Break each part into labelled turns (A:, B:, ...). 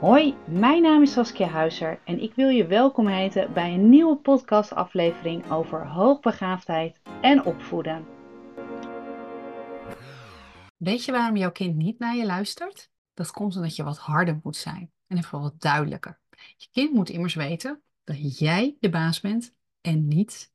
A: Hoi, mijn naam is Saskia Huizer en ik wil je welkom heten bij een nieuwe podcastaflevering over hoogbegaafdheid en opvoeden. Weet je waarom jouw kind niet naar je luistert? Dat komt omdat je wat harder moet zijn en even wat duidelijker. Je kind moet immers weten dat jij de baas bent en niet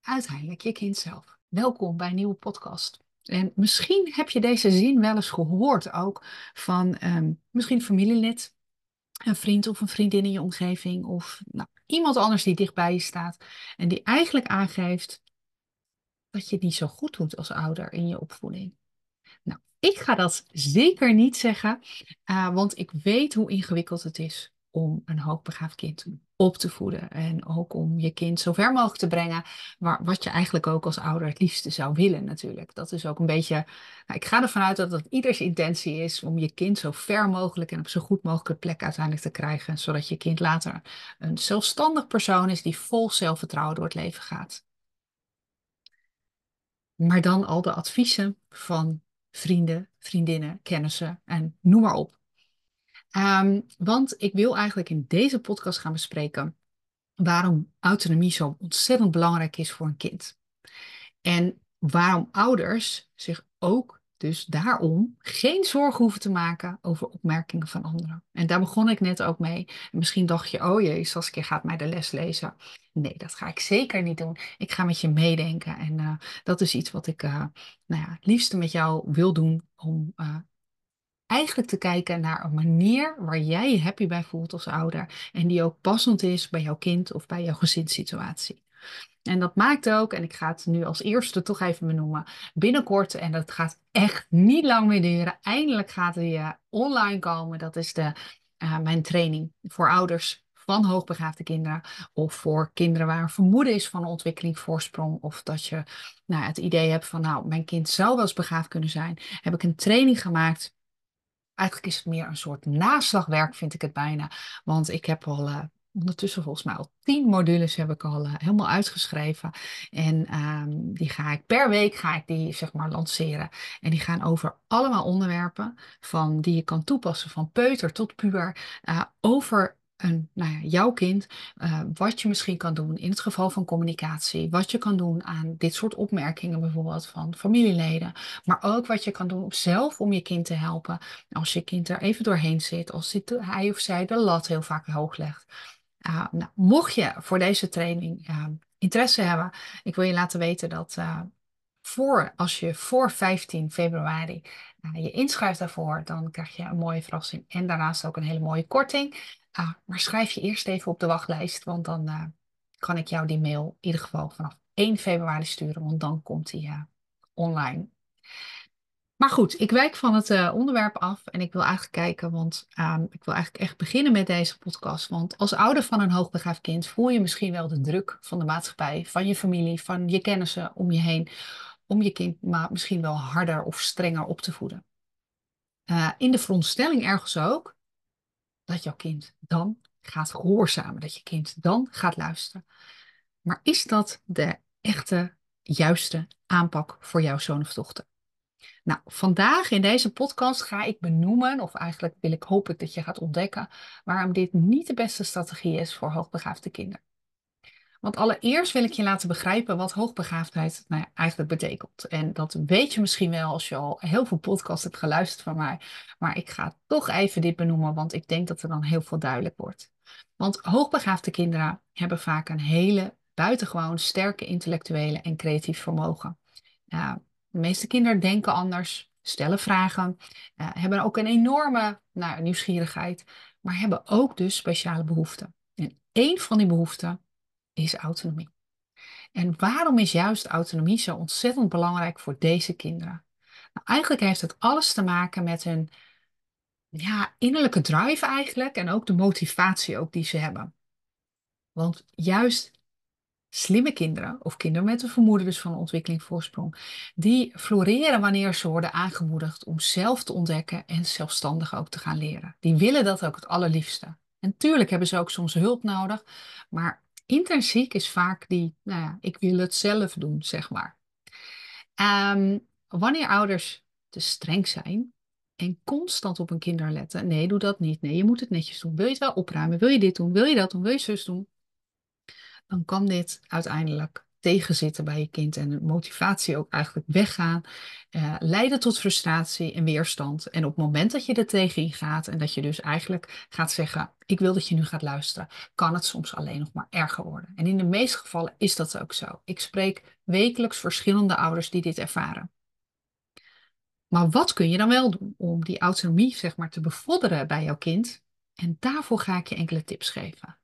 A: uiteindelijk je kind zelf. Welkom bij een nieuwe podcast. En misschien heb je deze zin wel eens gehoord ook van um, misschien familielid een vriend of een vriendin in je omgeving of nou, iemand anders die dichtbij je staat en die eigenlijk aangeeft dat je het niet zo goed doet als ouder in je opvoeding. Nou, ik ga dat zeker niet zeggen, uh, want ik weet hoe ingewikkeld het is om een hoogbegaafd kind op te voeden. En ook om je kind zo ver mogelijk te brengen, waar, wat je eigenlijk ook als ouder het liefste zou willen natuurlijk. Dat is ook een beetje, nou, ik ga ervan uit dat het ieders intentie is om je kind zo ver mogelijk en op zo goed mogelijke plek uiteindelijk te krijgen, zodat je kind later een zelfstandig persoon is die vol zelfvertrouwen door het leven gaat. Maar dan al de adviezen van vrienden, vriendinnen, kennissen en noem maar op. Um, want ik wil eigenlijk in deze podcast gaan bespreken waarom autonomie zo ontzettend belangrijk is voor een kind. En waarom ouders zich ook dus daarom geen zorgen hoeven te maken over opmerkingen van anderen. En daar begon ik net ook mee. En misschien dacht je, oh jee, Saskia gaat mij de les lezen. Nee, dat ga ik zeker niet doen. Ik ga met je meedenken. En uh, dat is iets wat ik uh, nou ja, het liefste met jou wil doen om uh, eigenlijk te kijken naar een manier waar jij je happy bij voelt als ouder. En die ook passend is bij jouw kind of bij jouw gezinssituatie. En dat maakt ook, en ik ga het nu als eerste toch even benoemen, binnenkort, en dat gaat echt niet lang meer duren, eindelijk gaat hij online komen. Dat is de, uh, mijn training voor ouders van hoogbegaafde kinderen. Of voor kinderen waar een vermoeden is van ontwikkeling voorsprong. Of dat je nou, het idee hebt van, nou, mijn kind zou wel eens begaafd kunnen zijn. Heb ik een training gemaakt Eigenlijk is het meer een soort naslagwerk, vind ik het bijna. Want ik heb al uh, ondertussen volgens mij al tien modules heb ik al uh, helemaal uitgeschreven. En um, die ga ik per week ga ik die zeg maar lanceren. En die gaan over allemaal onderwerpen van die je kan toepassen van peuter tot puber. Uh, over nou jouw kind, uh, wat je misschien kan doen in het geval van communicatie, wat je kan doen aan dit soort opmerkingen bijvoorbeeld van familieleden, maar ook wat je kan doen zelf om je kind te helpen als je kind er even doorheen zit, als hij of zij de lat heel vaak hoog legt. Uh, nou, mocht je voor deze training uh, interesse hebben, ik wil je laten weten dat voor, als je voor 15 februari je inschrijft daarvoor, dan krijg je een mooie verrassing en daarnaast ook een hele mooie korting. Ah, maar schrijf je eerst even op de wachtlijst, want dan uh, kan ik jou die mail in ieder geval vanaf 1 februari sturen, want dan komt die uh, online. Maar goed, ik wijk van het uh, onderwerp af en ik wil eigenlijk kijken, want um, ik wil eigenlijk echt beginnen met deze podcast. Want als ouder van een hoogbegaafd kind voel je misschien wel de druk van de maatschappij, van je familie, van je kennissen om je heen, om je kind maar misschien wel harder of strenger op te voeden. in de veronderstelling ergens ook dat jouw kind dan gaat gehoorzamen, dat je kind dan gaat luisteren. Maar is dat de echte, juiste aanpak voor jouw zoon of dochter? Nou, vandaag in deze podcast ga ik benoemen, of eigenlijk wil ik hopen dat je gaat ontdekken, waarom dit niet de beste strategie is voor hoogbegaafde kinderen. Want allereerst wil ik je laten begrijpen wat hoogbegaafdheid nou eigenlijk betekent. En dat weet je misschien wel als je al heel veel podcasts hebt geluisterd van mij. Maar ik ga toch even dit benoemen, want ik denk dat er dan heel veel duidelijk wordt. Want hoogbegaafde kinderen hebben vaak een hele buitengewoon sterke intellectuele en creatief vermogen. de meeste kinderen denken anders, stellen vragen, uh, hebben ook een enorme nou, nieuwsgierigheid, maar hebben ook dus speciale behoeften. En één van die behoeften is autonomie. En waarom is juist autonomie zo ontzettend belangrijk voor deze kinderen? Nou, eigenlijk heeft het alles te maken met hun ja, innerlijke drive eigenlijk en ook de motivatie ook die ze hebben. Want juist slimme kinderen, of kinderen met een vermoeden dus van een ontwikkeling voorsprong, die floreren wanneer ze worden aangemoedigd om zelf te ontdekken en zelfstandig ook te gaan leren. Die willen dat ook het allerliefste. En tuurlijk hebben ze ook soms hulp nodig, maar intrinsiek is vaak die, nou ja, ik wil het zelf doen, zeg maar. Um, wanneer ouders te streng zijn, en constant op een kinder letten. Nee, doe dat niet. Nee, je moet het netjes doen. Wil je het wel opruimen? Wil je dit doen? Wil je dat doen? Wil je zus doen? Dan kan dit uiteindelijk tegenzitten bij je kind en de motivatie ook eigenlijk weggaan, uh, leiden tot frustratie en weerstand. En op het moment dat je er tegenin gaat en dat je dus eigenlijk gaat zeggen, ik wil dat je nu gaat luisteren, kan het soms alleen nog maar erger worden. En in de meeste gevallen is dat ook zo. Ik spreek wekelijks verschillende ouders die dit ervaren. Maar wat kun je dan wel doen om die autonomie zeg maar, te bevorderen bij jouw kind? En daarvoor ga ik je enkele tips geven.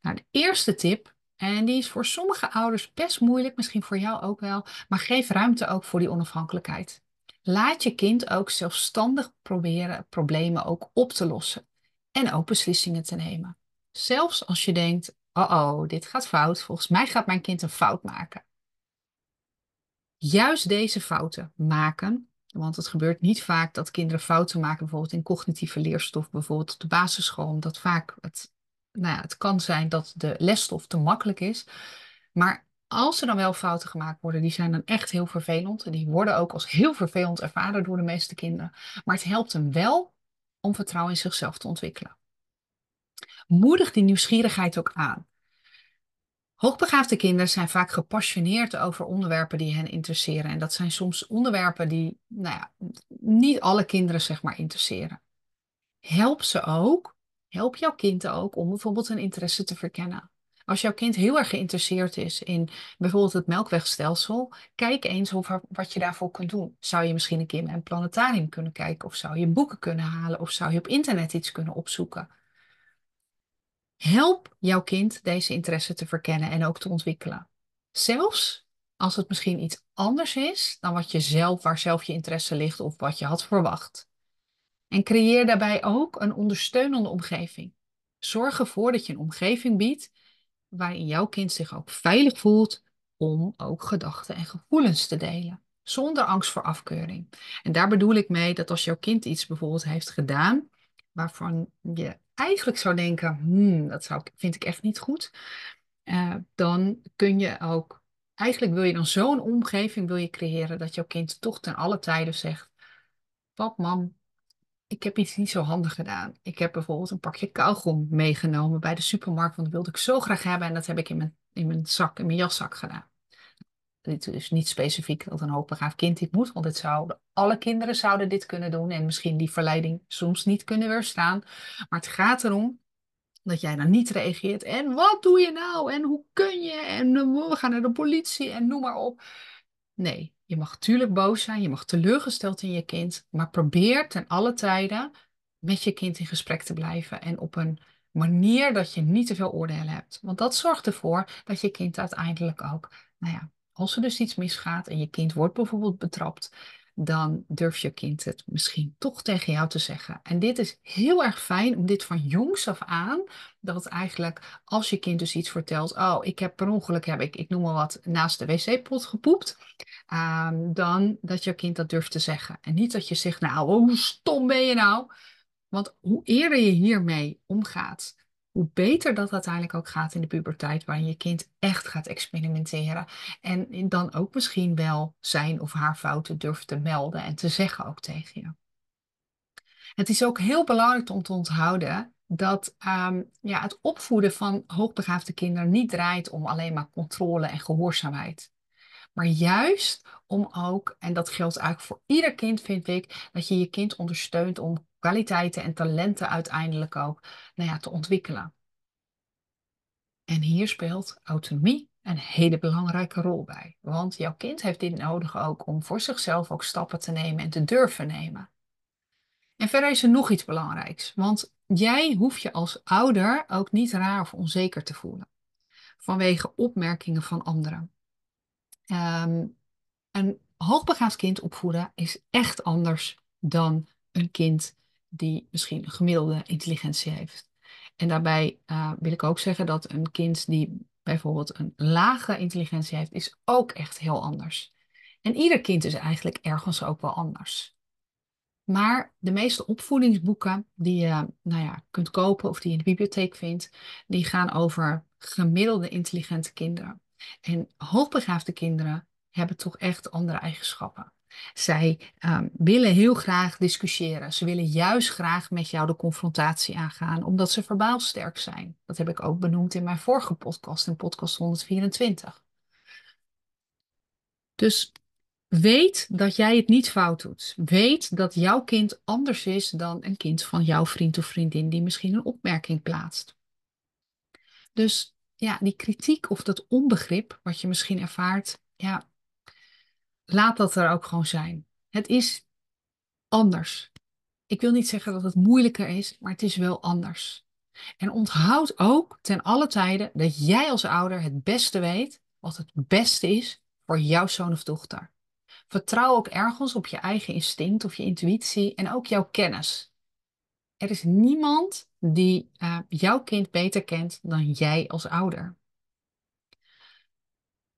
A: Nou, de eerste tip en die is voor sommige ouders best moeilijk, misschien voor jou ook wel, maar geef ruimte ook voor die onafhankelijkheid. Laat je kind ook zelfstandig proberen problemen ook op te lossen en ook beslissingen te nemen. Zelfs als je denkt, oh oh, dit gaat fout, volgens mij gaat mijn kind een fout maken. Juist deze fouten maken, want het gebeurt niet vaak dat kinderen fouten maken, bijvoorbeeld in cognitieve leerstof, bijvoorbeeld op de basisschool, omdat vaak het nou ja, het kan zijn dat de lesstof te makkelijk is. Maar als er dan wel fouten gemaakt worden, die zijn dan echt heel vervelend. En die worden ook als heel vervelend ervaren door de meeste kinderen. Maar het helpt hem wel om vertrouwen in zichzelf te ontwikkelen. Moedig die nieuwsgierigheid ook aan. Hoogbegaafde kinderen zijn vaak gepassioneerd over onderwerpen die hen interesseren. En dat zijn soms onderwerpen die nou ja, niet alle kinderen zeg maar interesseren. Help ze ook help jouw kind ook om bijvoorbeeld een interesse te verkennen. Als jouw kind heel erg geïnteresseerd is in bijvoorbeeld het melkwegstelsel, kijk eens over wat je daarvoor kunt doen. Zou je misschien een keer met een planetarium kunnen kijken, of zou je boeken kunnen halen, of zou je op internet iets kunnen opzoeken? Help jouw kind deze interesse te verkennen en ook te ontwikkelen. Zelfs als het misschien iets anders is dan wat je zelf, waar zelf je interesse ligt of wat je had verwacht. En creëer daarbij ook een ondersteunende omgeving. Zorg ervoor dat je een omgeving biedt waarin jouw kind zich ook veilig voelt om ook gedachten en gevoelens te delen. Zonder angst voor afkeuring. En daar bedoel ik mee dat als jouw kind iets bijvoorbeeld heeft gedaan waarvan je eigenlijk zou denken, hmm, dat zou, vind ik echt niet goed, uh, dan kun je ook, eigenlijk wil je dan zo'n omgeving wil je creëren dat jouw kind toch ten alle tijden zegt, pap, mam, ik heb iets niet zo handig gedaan. Ik heb bijvoorbeeld een pakje kauwgom meegenomen bij de supermarkt, want dat wilde ik zo graag hebben en dat heb ik in mijn, in mijn zak, in mijn jaszak gedaan. Dit is niet specifiek dat een hoogbegaafd kind dit moet, want dit zouden, alle kinderen zouden dit kunnen doen en misschien die verleiding soms niet kunnen weerstaan. Maar het gaat erom dat jij dan niet reageert en wat doe je nou en hoe kun je en we gaan naar de politie en noem maar op. Nee, je mag natuurlijk boos zijn, je mag teleurgesteld in je kind, maar probeer ten alle tijden met je kind in gesprek te blijven en op een manier dat je niet te veel oordelen hebt. Want dat zorgt ervoor dat je kind uiteindelijk ook, nou ja, als er dus iets misgaat en je kind wordt bijvoorbeeld betrapt, dan durf je kind het misschien toch tegen jou te zeggen. En dit is heel erg fijn om dit van jongs af aan, dat eigenlijk als je kind dus iets vertelt, oh, ik heb per ongeluk, heb ik, ik noem maar wat, naast de wc-pot gepoept, um, dan dat je kind dat durft te zeggen. En niet dat je zegt, nou, hoe stom ben je nou? Want hoe eerder je hiermee omgaat, hoe beter dat uiteindelijk ook gaat in de puberteit, waarin je kind echt gaat experimenteren. En dan ook misschien wel zijn of haar fouten durft te melden en te zeggen ook tegen je. Het is ook heel belangrijk om te onthouden dat um, ja, het opvoeden van hoogbegaafde kinderen niet draait om alleen maar controle en gehoorzaamheid. Maar juist om ook, en dat geldt eigenlijk voor ieder kind, vind ik, dat je je kind ondersteunt om kwaliteiten en talenten uiteindelijk ook nou ja, te ontwikkelen. En hier speelt autonomie een hele belangrijke rol bij. Want jouw kind heeft dit nodig ook om voor zichzelf ook stappen te nemen en te durven nemen. En verder is er nog iets belangrijks. Want jij hoeft je als ouder ook niet raar of onzeker te voelen. Vanwege opmerkingen van anderen. Um, een hoogbegaafd kind opvoeden is echt anders dan een kind die misschien gemiddelde intelligentie heeft. En daarbij uh, wil ik ook zeggen dat een kind die bijvoorbeeld een lage intelligentie heeft, is ook echt heel anders. En ieder kind is eigenlijk ergens ook wel anders. Maar de meeste opvoedingsboeken die je nou ja, kunt kopen of die je in de bibliotheek vindt, die gaan over gemiddelde intelligente kinderen. En hoogbegaafde kinderen hebben toch echt andere eigenschappen. Zij ehm, willen heel graag discussiëren. Ze willen juist graag met jou de confrontatie aangaan, omdat ze verbaal sterk zijn. Dat heb ik ook benoemd in mijn vorige podcast, in podcast 124. Dus weet dat jij het niet fout doet. Weet dat jouw kind anders is dan een kind van jouw vriend of vriendin die misschien een opmerking plaatst. Dus ja, die kritiek of dat onbegrip wat je misschien ervaart, ja, laat dat er ook gewoon zijn. Het is anders. Ik wil niet zeggen dat het moeilijker is, maar het is wel anders. En onthoud ook ten alle tijden dat jij als ouder het beste weet wat het beste is voor jouw zoon of dochter. Vertrouw ook ergens op je eigen instinct of je intuïtie en ook jouw kennis. Er is niemand die uh, jouw kind beter kent dan jij als ouder.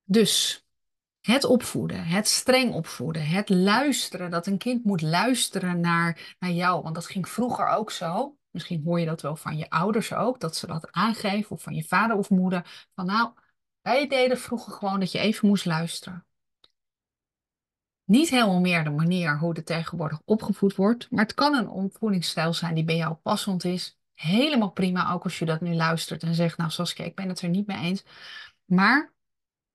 A: Dus het opvoeden, het streng opvoeden, het luisteren, dat een kind moet luisteren naar, naar jou. Want dat ging vroeger ook zo. Misschien hoor je dat wel van je ouders ook, dat ze dat aangeven, of van je vader of moeder. Van nou, wij deden vroeger gewoon dat je even moest luisteren. Niet helemaal meer de manier hoe er tegenwoordig opgevoed wordt, maar het kan een opvoedingsstijl zijn die bij jou passend is. Helemaal prima, ook als je dat nu luistert en zegt, nou Saskia, ik ben het er niet mee eens. Maar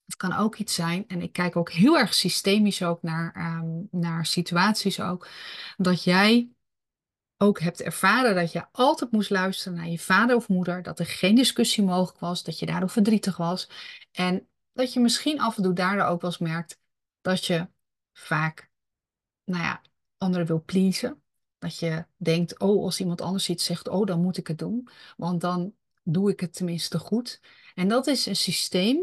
A: het kan ook iets zijn, en ik kijk ook heel erg systemisch ook naar, ehm, naar situaties ook, dat jij ook hebt ervaren dat je altijd moest luisteren naar je vader of moeder, dat er geen discussie mogelijk was, dat je daardoor verdrietig was. En dat je misschien af en toe daardoor ook wel eens merkt dat je vaak, nou ja, anderen wil pleasen. Dat je denkt, oh, als iemand anders iets zegt, oh, dan moet ik het doen. Want dan doe ik het tenminste goed. En dat is een systeem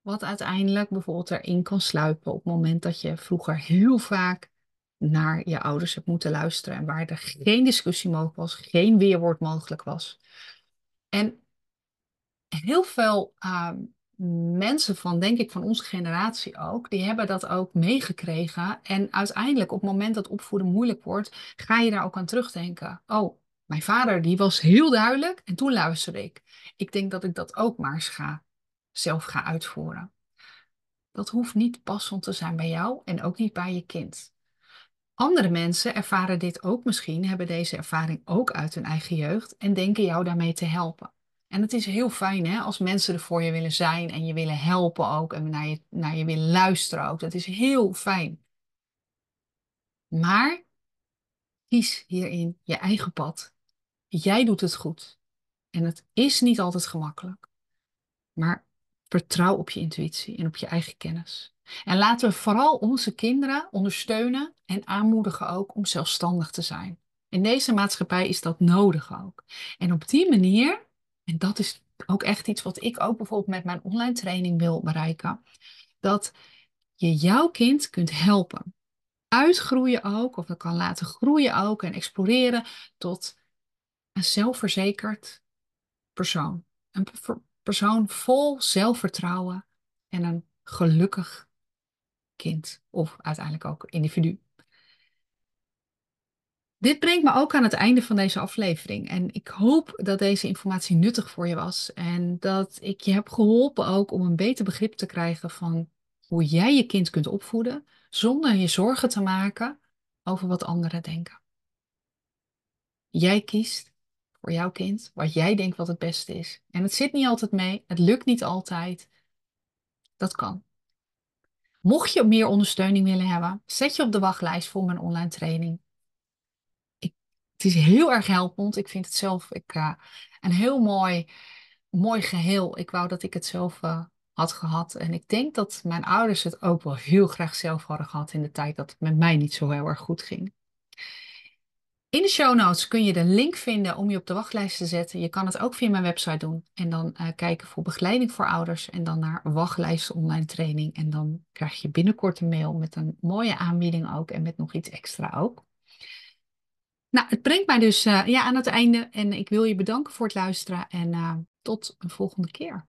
A: wat uiteindelijk bijvoorbeeld erin kan sluipen op het moment dat je vroeger heel vaak naar je ouders hebt moeten luisteren en waar er geen discussie mogelijk was, geen weerwoord mogelijk was. En heel veel ehm, mensen van, denk ik, van onze generatie ook, die hebben dat ook meegekregen. En uiteindelijk, op het moment dat opvoeden moeilijk wordt, ga je daar ook aan terugdenken. Oh, mijn vader, die was heel duidelijk en toen luisterde ik. Ik denk dat ik dat ook maar ga, zelf ga uitvoeren. Dat hoeft niet passend te zijn bij jou en ook niet bij je kind. Andere mensen ervaren dit ook misschien, hebben deze ervaring ook uit hun eigen jeugd en denken jou daarmee te helpen. En het is heel fijn hè, als mensen er voor je willen zijn en je willen helpen ook en naar je, naar je willen luisteren ook. Dat is heel fijn. Maar kies hierin je eigen pad. Jij doet het goed. En het is niet altijd gemakkelijk. Maar vertrouw op je intuïtie en op je eigen kennis. En laten we vooral onze kinderen ondersteunen en aanmoedigen ook om zelfstandig te zijn. In deze maatschappij is dat nodig ook. En op die manier en dat is ook echt iets wat ik ook bijvoorbeeld met mijn online training wil bereiken. Dat je jouw kind kunt helpen. Uitgroeien ook, of dat kan laten groeien ook en exploreren tot een zelfverzekerd persoon. Een persoon vol zelfvertrouwen en een gelukkig kind. Of uiteindelijk ook individu. Dit brengt me ook aan het einde van deze aflevering. En ik hoop dat deze informatie nuttig voor je was. En dat ik je heb geholpen ook om een beter begrip te krijgen van hoe jij je kind kunt opvoeden. Zonder je zorgen te maken over wat anderen denken. Jij kiest voor jouw kind wat jij denkt wat het beste is. En het zit niet altijd mee. Het lukt niet altijd. Dat kan. Mocht je meer ondersteuning willen hebben, zet je op de wachtlijst voor mijn online training het is heel erg helpend. Ik vind het zelf ik, uh, een heel mooi, mooi geheel. Ik wou dat ik het zelf uh, had gehad. En ik denk dat mijn ouders het ook wel heel graag zelf hadden gehad in de tijd dat het met mij niet zo heel erg goed ging. In de show notes kun je de link vinden om je op de wachtlijst te zetten. Je kan het ook via mijn website doen. En dan uh, kijken voor begeleiding voor ouders. En dan naar wachtlijst online training. En dan krijg je binnenkort een mail met een mooie aanbieding ook. En met nog iets extra ook. Nou, het brengt mij dus uh, ja, aan het einde en ik wil je bedanken voor het luisteren en uh, tot een volgende keer.